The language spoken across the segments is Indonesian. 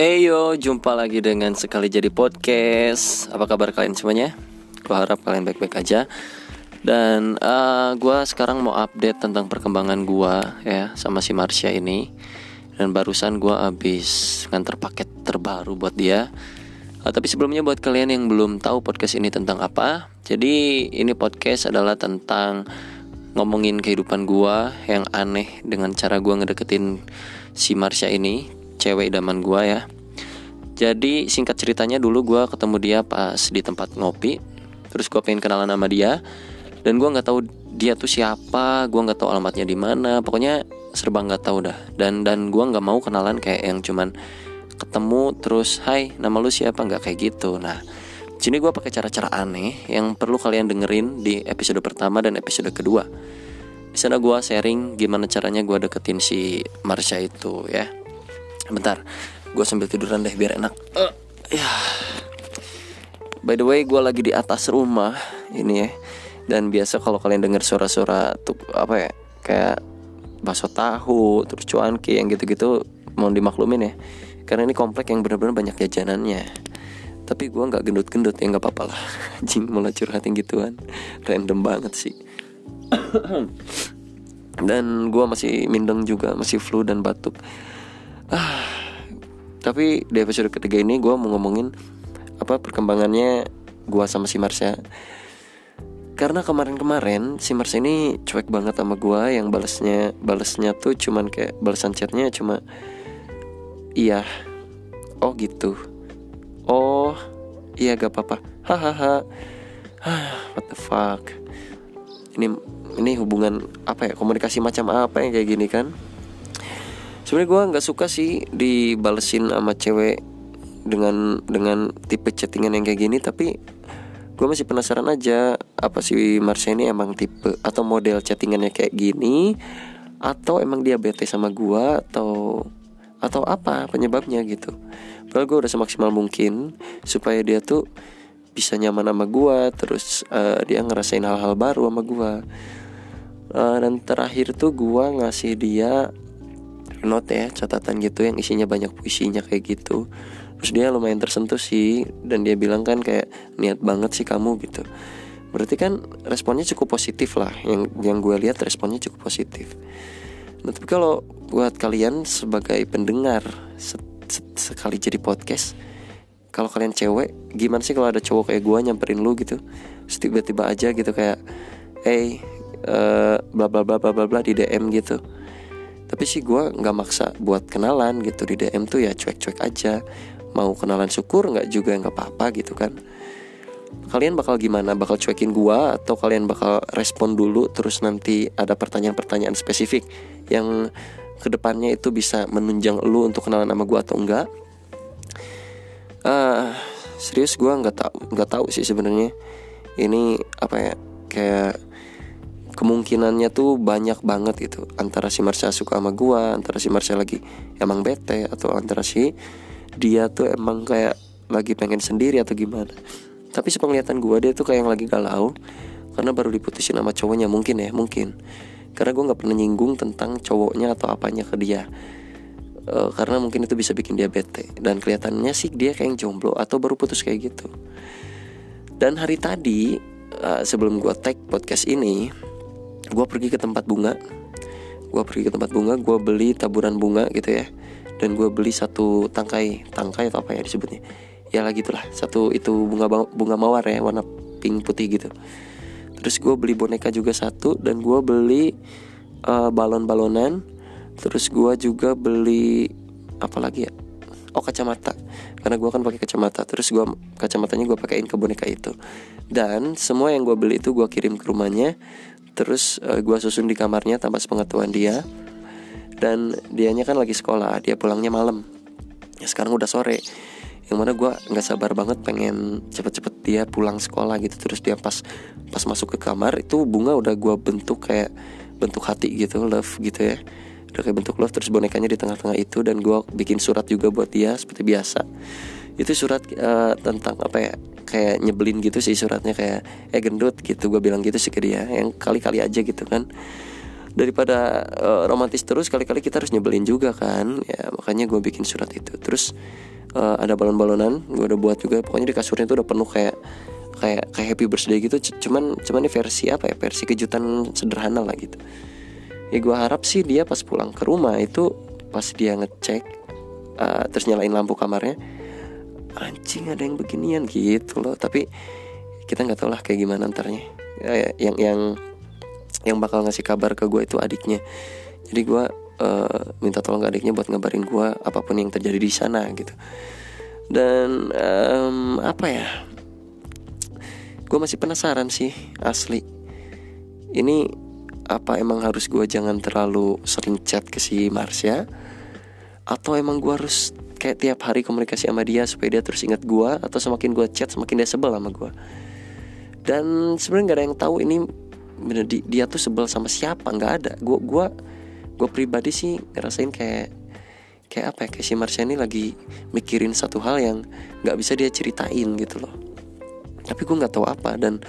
Eyo, jumpa lagi dengan sekali jadi podcast. Apa kabar kalian semuanya? Gue harap kalian baik-baik aja. Dan uh, gue sekarang mau update tentang perkembangan gue ya sama si Marsha ini. Dan barusan gue abis nganter paket terbaru buat dia. Uh, tapi sebelumnya buat kalian yang belum tahu podcast ini tentang apa, jadi ini podcast adalah tentang ngomongin kehidupan gue yang aneh dengan cara gue ngedeketin si Marsha ini cewek idaman gue ya. Jadi singkat ceritanya dulu gue ketemu dia pas di tempat ngopi. Terus gue pengen kenalan sama dia. Dan gue nggak tahu dia tuh siapa gue nggak tahu alamatnya di mana. Pokoknya serba nggak tahu dah. Dan dan gue nggak mau kenalan kayak yang cuman ketemu terus hai nama lu siapa? Nggak kayak gitu. Nah sini gue pakai cara-cara aneh yang perlu kalian dengerin di episode pertama dan episode kedua. Di sana gue sharing gimana caranya gue deketin si Marsha itu ya bentar gue sambil tiduran deh biar enak. Ya. By the way gue lagi di atas rumah ini ya. Dan biasa kalau kalian dengar suara-suara tuh apa ya kayak bakso tahu terus cuanki yang gitu-gitu mau dimaklumin ya. Karena ini komplek yang benar-benar banyak jajanannya. Tapi gue nggak gendut-gendut ya nggak apa-apa lah. Jing mulai curhatin gituan. Random banget sih. Dan gue masih mindeng juga masih flu dan batuk ah tapi di episode ketiga ini gue mau ngomongin apa perkembangannya gue sama si Marsha. Karena kemarin-kemarin si Marsha ini cuek banget sama gue yang balasnya balasnya tuh cuman kayak balasan chatnya cuma iya oh gitu. Oh iya gak apa-apa. Hahaha. What the fuck. Ini ini hubungan apa ya komunikasi macam apa yang kayak gini kan sebenarnya gue nggak suka sih dibalesin sama cewek dengan dengan tipe chattingan yang kayak gini tapi gue masih penasaran aja apa sih Marsha ini emang tipe atau model chattingannya kayak gini atau emang dia bete sama gue atau atau apa penyebabnya gitu. Padahal gue udah semaksimal mungkin supaya dia tuh bisa nyaman sama gue terus uh, dia ngerasain hal-hal baru sama gue uh, dan terakhir tuh gue ngasih dia note ya catatan gitu yang isinya banyak puisinya kayak gitu. Terus dia lumayan tersentuh sih dan dia bilang kan kayak niat banget sih kamu gitu. Berarti kan responnya cukup positif lah yang yang gue lihat responnya cukup positif. Nah tapi kalau buat kalian sebagai pendengar se se sekali jadi podcast kalau kalian cewek gimana sih kalau ada cowok kayak gue nyamperin lu gitu? Tiba-tiba aja gitu kayak hey uh, bla bla bla bla bla bla di DM gitu tapi sih gue nggak maksa buat kenalan gitu. Di DM tuh ya cuek-cuek aja. Mau kenalan syukur nggak juga nggak apa-apa gitu kan. Kalian bakal gimana? Bakal cuekin gue atau kalian bakal respon dulu terus nanti ada pertanyaan-pertanyaan spesifik yang ke depannya itu bisa menunjang lu untuk kenalan sama gue atau enggak? Uh, serius gue nggak tahu nggak tahu sih sebenarnya. Ini apa ya kayak kemungkinannya tuh banyak banget gitu. Antara si Marsha suka sama gua antara si Marsha lagi emang bete atau antara si dia tuh emang kayak lagi pengen sendiri atau gimana. Tapi sepenglihatan gua dia tuh kayak yang lagi galau karena baru diputusin sama cowoknya. Mungkin ya mungkin. Karena gue nggak pernah nyinggung tentang cowoknya atau apanya ke dia. E, karena mungkin itu bisa bikin dia bete. Dan kelihatannya sih dia kayak yang jomblo atau baru putus kayak gitu. Dan hari tadi uh, sebelum gue tag podcast ini gue pergi ke tempat bunga. Gue pergi ke tempat bunga gue beli taburan bunga gitu ya. Dan gue beli satu tangkai tangkai atau apa ya disebutnya. Ya lah gitulah satu itu bunga bunga mawar ya warna pink putih gitu. Terus gue beli boneka juga satu dan gue beli uh, balon-balonan. Terus gue juga beli apa lagi ya? Oh kacamata. Karena gue kan pakai kacamata. Terus gue kacamatanya gue pakaiin ke boneka itu. Dan semua yang gue beli itu gue kirim ke rumahnya terus uh, eh, gue susun di kamarnya tanpa sepengetahuan dia. Dan dianya kan lagi sekolah dia pulangnya malam. Ya sekarang udah sore. Yang mana gue nggak sabar banget pengen cepet-cepet dia pulang sekolah gitu. Terus dia pas pas masuk ke kamar itu bunga udah gue bentuk kayak bentuk hati gitu love gitu ya. Udah kayak bentuk love terus bonekanya di tengah-tengah itu. Dan gue bikin surat juga buat dia seperti biasa. Itu surat uh, tentang apa ya kayak nyebelin gitu sih suratnya kayak eh gendut gitu. Gue bilang gitu sih ke dia yang kali-kali aja gitu kan. Daripada uh, romantis terus kali-kali kita harus nyebelin juga kan. Ya makanya gue bikin surat itu. Terus uh, ada balon-balonan gue udah buat juga. Pokoknya di kasurnya itu udah penuh kayak kayak kayak happy birthday gitu. Cuman cuman ini versi apa ya? Versi kejutan sederhana lah gitu. Ya gue harap sih dia pas pulang ke rumah itu pas dia ngecek uh, terus nyalain lampu kamarnya anjing ada yang beginian gitu loh. Tapi kita nggak tahu lah kayak gimana antarnya. Ya, yang yang yang bakal ngasih kabar ke gue itu adiknya. Jadi gue uh, minta tolong ke adiknya buat ngabarin gue apa pun yang terjadi di sana gitu. Dan um, apa ya? Gue masih penasaran sih asli. Ini apa emang harus gue jangan terlalu sering chat ke si Marsha? Atau emang gue harus kayak tiap hari komunikasi sama dia supaya dia terus ingat gue atau semakin gue chat semakin dia sebel sama gue dan sebenarnya nggak ada yang tahu ini bener dia tuh sebel sama siapa nggak ada. Gue gue gue pribadi sih ngerasain kayak kayak apa ya kayak si Marsha ini lagi mikirin satu hal yang nggak bisa dia ceritain gitu loh. Tapi gue nggak tahu apa dan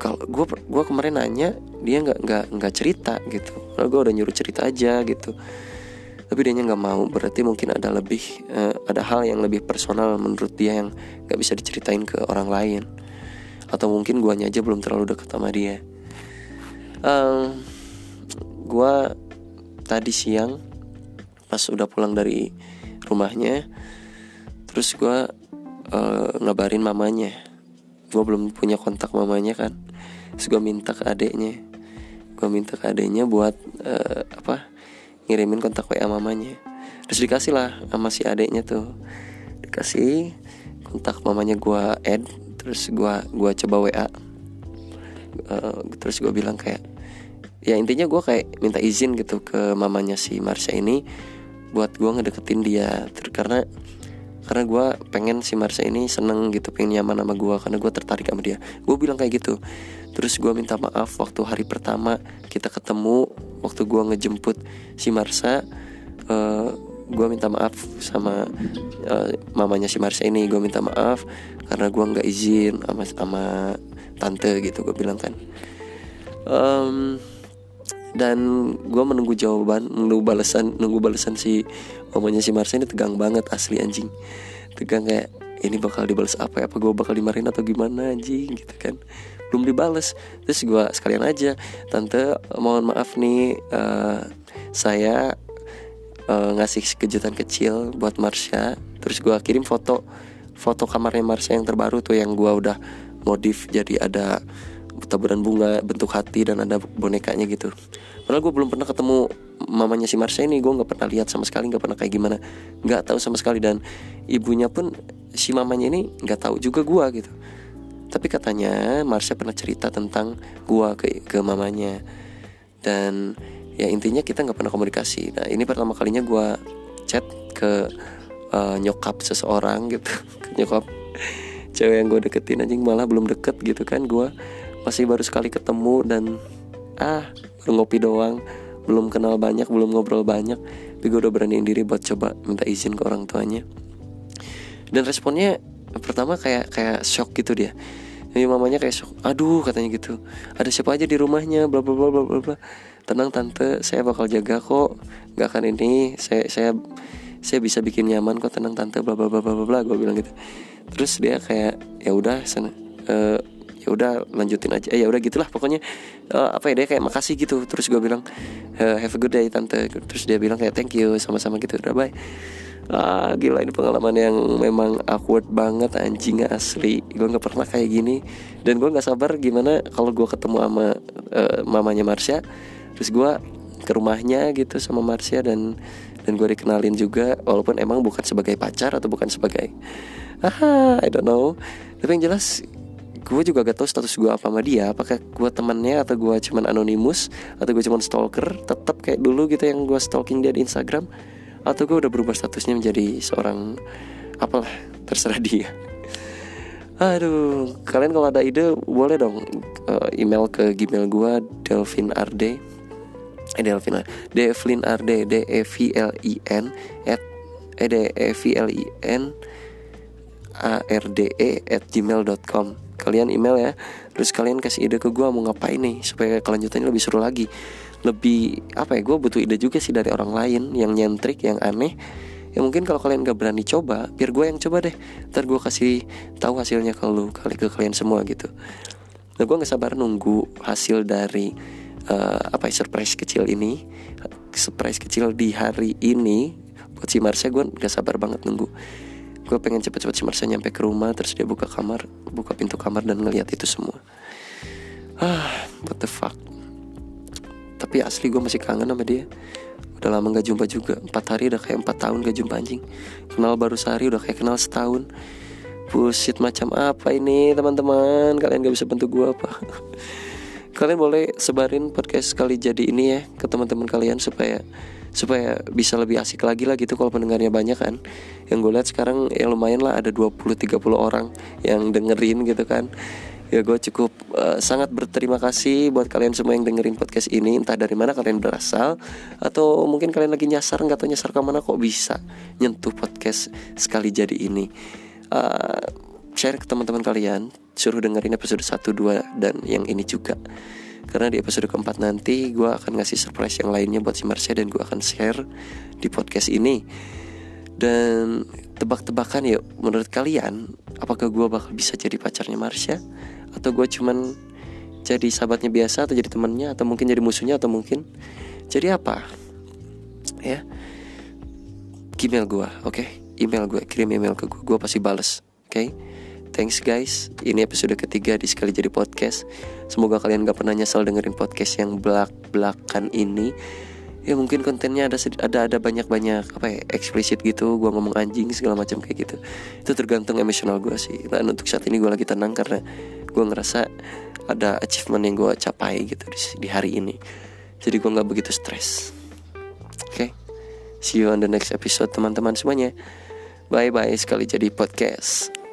kalau gue gue kemarin nanya dia nggak nggak nggak cerita gitu. Lalu gue udah nyuruh cerita aja gitu tapi dia nggak mau berarti mungkin ada lebih uh, ada hal yang lebih personal menurut dia yang nggak bisa diceritain ke orang lain. Atau mungkin guanya aja belum terlalu dekat sama dia. Um, gua tadi siang pas udah pulang dari rumahnya terus gua uh, ngabarin mamanya. Gua belum punya kontak mamanya kan. Terus gua minta ke adeknya. Gua minta ke adeknya buat uh, apa ngirimin kontak wa mamanya. Terus dikasih lah sama si adeknya tuh. Dikasih kontak mamanya gua add terus gue gua coba wa uh, terus gue bilang kayak ya intinya gue kayak minta izin gitu ke mamanya si Marsha ini buat gue ngedeketin dia. Karena karena gue pengen si Marsha ini seneng gitu pengen nyaman sama gue karena gue tertarik sama dia. Gue bilang kayak gitu. Terus gue minta maaf waktu hari pertama kita ketemu waktu gue ngejemput si Marsha uh, gue minta maaf sama uh, mamanya si Marsha ini. Gue minta maaf karena gue nggak izin sama sama tante gitu gue bilang kan. Um, dan gue menunggu jawaban menunggu balasan nunggu balasan si mamanya si Marsha ini tegang banget asli anjing. Tegang kayak ini bakal dibalas apa ya? Apa gue bakal dimarahin atau gimana anjing? Gitu kan. Belum dibales. Terus gue sekalian aja tante mohon maaf nih uh, saya uh, ngasih kejutan kecil buat Marsha. Terus gue kirim foto foto kamarnya Marsha yang terbaru tuh yang gue udah modif jadi ada taburan bunga bentuk hati dan ada bonekanya gitu. Padahal gue belum pernah ketemu mamanya si Marsha ini. Gue nggak pernah lihat sama sekali nggak pernah kayak gimana. Nggak tahu sama sekali. Dan ibunya pun si mamanya ini nggak tahu juga gue gitu. Tapi katanya Marsha pernah cerita tentang gue ke ke mamanya. Dan ya intinya kita nggak pernah komunikasi. Nah ini pertama kalinya gue chat ke uh, nyokap seseorang gitu. Nyokap cewek yang gue deketin anjing malah belum deket gitu kan. Gue masih baru sekali ketemu dan ah baru ngopi doang. Belum kenal banyak belum ngobrol banyak. Tapi gue udah beraniin diri buat coba minta izin ke orang tuanya dan responnya pertama kayak kayak shock gitu dia. Jadi mamanya kayak shock aduh katanya gitu. Ada siapa aja di rumahnya? Bla bla bla bla bla tenang tante saya bakal jaga kok. Nggak akan ini saya saya saya bisa bikin nyaman kok. Tenang tante bla bla bla bla bla gue bilang gitu. Terus dia kayak ya udah sana uh, ya udah lanjutin aja. Eh, ya udah gitulah pokoknya. Uh, apa ya dia kayak makasih gitu. Terus gue bilang uh, have a good day tante. Terus dia bilang kayak thank you sama-sama gitu. Udah bye. Ah gila ini pengalaman yang memang awkward banget anjing asli. Gue gak pernah kayak gini. Dan gue gak sabar gimana kalau gue ketemu sama uh, mamanya Marsha. Terus gue ke rumahnya gitu sama Marsha dan dan gue dikenalin juga walaupun emang bukan sebagai pacar atau bukan sebagai ah I don't know. Tapi yang jelas gue juga gak tahu status gue apa sama dia. Apakah gue temannya atau gue cuman anonimus? Atau gue cuman stalker? Tetap kayak dulu gitu yang gue stalking dia di Instagram. Atau gue udah berubah statusnya menjadi seorang apalah terserah dia. Aduh, kalian kalau ada ide boleh dong uh, email ke gmail gue Delvin Arde. Eh Delvin Devlin Arde D E V L I N at eh D E V L I N arde at gmail.com kalian email ya. Terus kalian kasih ide ke gue mau ngapain nih supaya kelanjutannya lebih seru lagi. Lebih apa ya gue butuh ide juga sih dari orang lain yang nyentrik yang aneh. Ya mungkin kalau kalian gak berani coba biar gue yang coba deh. Ntar gue kasih tahu hasilnya ke lu kali ke kalian semua gitu. Nah gue nggak sabar nunggu hasil dari uh, apa ya surprise kecil ini. Surprise kecil di hari ini. Buat si Marsha gue gak sabar banget nunggu gue pengen cepet-cepet si Marsha nyampe ke rumah terus dia buka kamar buka pintu kamar dan ngeliat itu semua. Ah what the fuck. Tapi asli gue masih kangen sama dia. Udah lama gak jumpa juga. Empat hari udah kayak empat tahun gak jumpa anjing. Kenal baru sehari udah kayak kenal setahun. Bullshit macam apa ini teman-teman? Kalian gak bisa bantu gue apa? Kalian boleh sebarin podcast kali jadi ini ya ke teman-teman kalian supaya supaya bisa lebih asik lagi lah gitu kalau pendengarnya banyak kan. Yang gue lihat sekarang ya lumayan lah ada 20-30 orang yang dengerin gitu kan. Ya gue cukup uh, sangat berterima kasih buat kalian semua yang dengerin podcast ini. Entah dari mana kalian berasal atau mungkin kalian lagi nyasar nggak tahu nyasar ke mana kok bisa nyentuh podcast sekali jadi ini. Uh, share ke teman-teman kalian suruh dengerin episode 1, 2 dan yang ini juga karena di episode keempat nanti gue akan ngasih surprise yang lainnya buat si Marsha dan gue akan share di podcast ini dan tebak-tebakan yuk menurut kalian apakah gue bakal bisa jadi pacarnya Marsha atau gue cuman jadi sahabatnya biasa atau jadi temannya atau mungkin jadi musuhnya atau mungkin jadi apa ya email gue oke okay? email gue kirim email ke gue gue pasti bales oke okay? Thanks guys. Ini episode ketiga di sekali jadi podcast. Semoga kalian gak pernah nyesel dengerin podcast yang belak belakan ini. Ya mungkin kontennya ada ada ada banyak banyak apa ya eksplisit gitu. Gue ngomong anjing segala macam kayak gitu. Itu tergantung emosional gue sih. Dan untuk saat ini gue lagi tenang karena gue ngerasa ada achievement yang gue capai gitu di, di hari ini. Jadi gue nggak begitu stres. Oke. Okay? see you on the next episode teman-teman semuanya. Bye bye sekali jadi podcast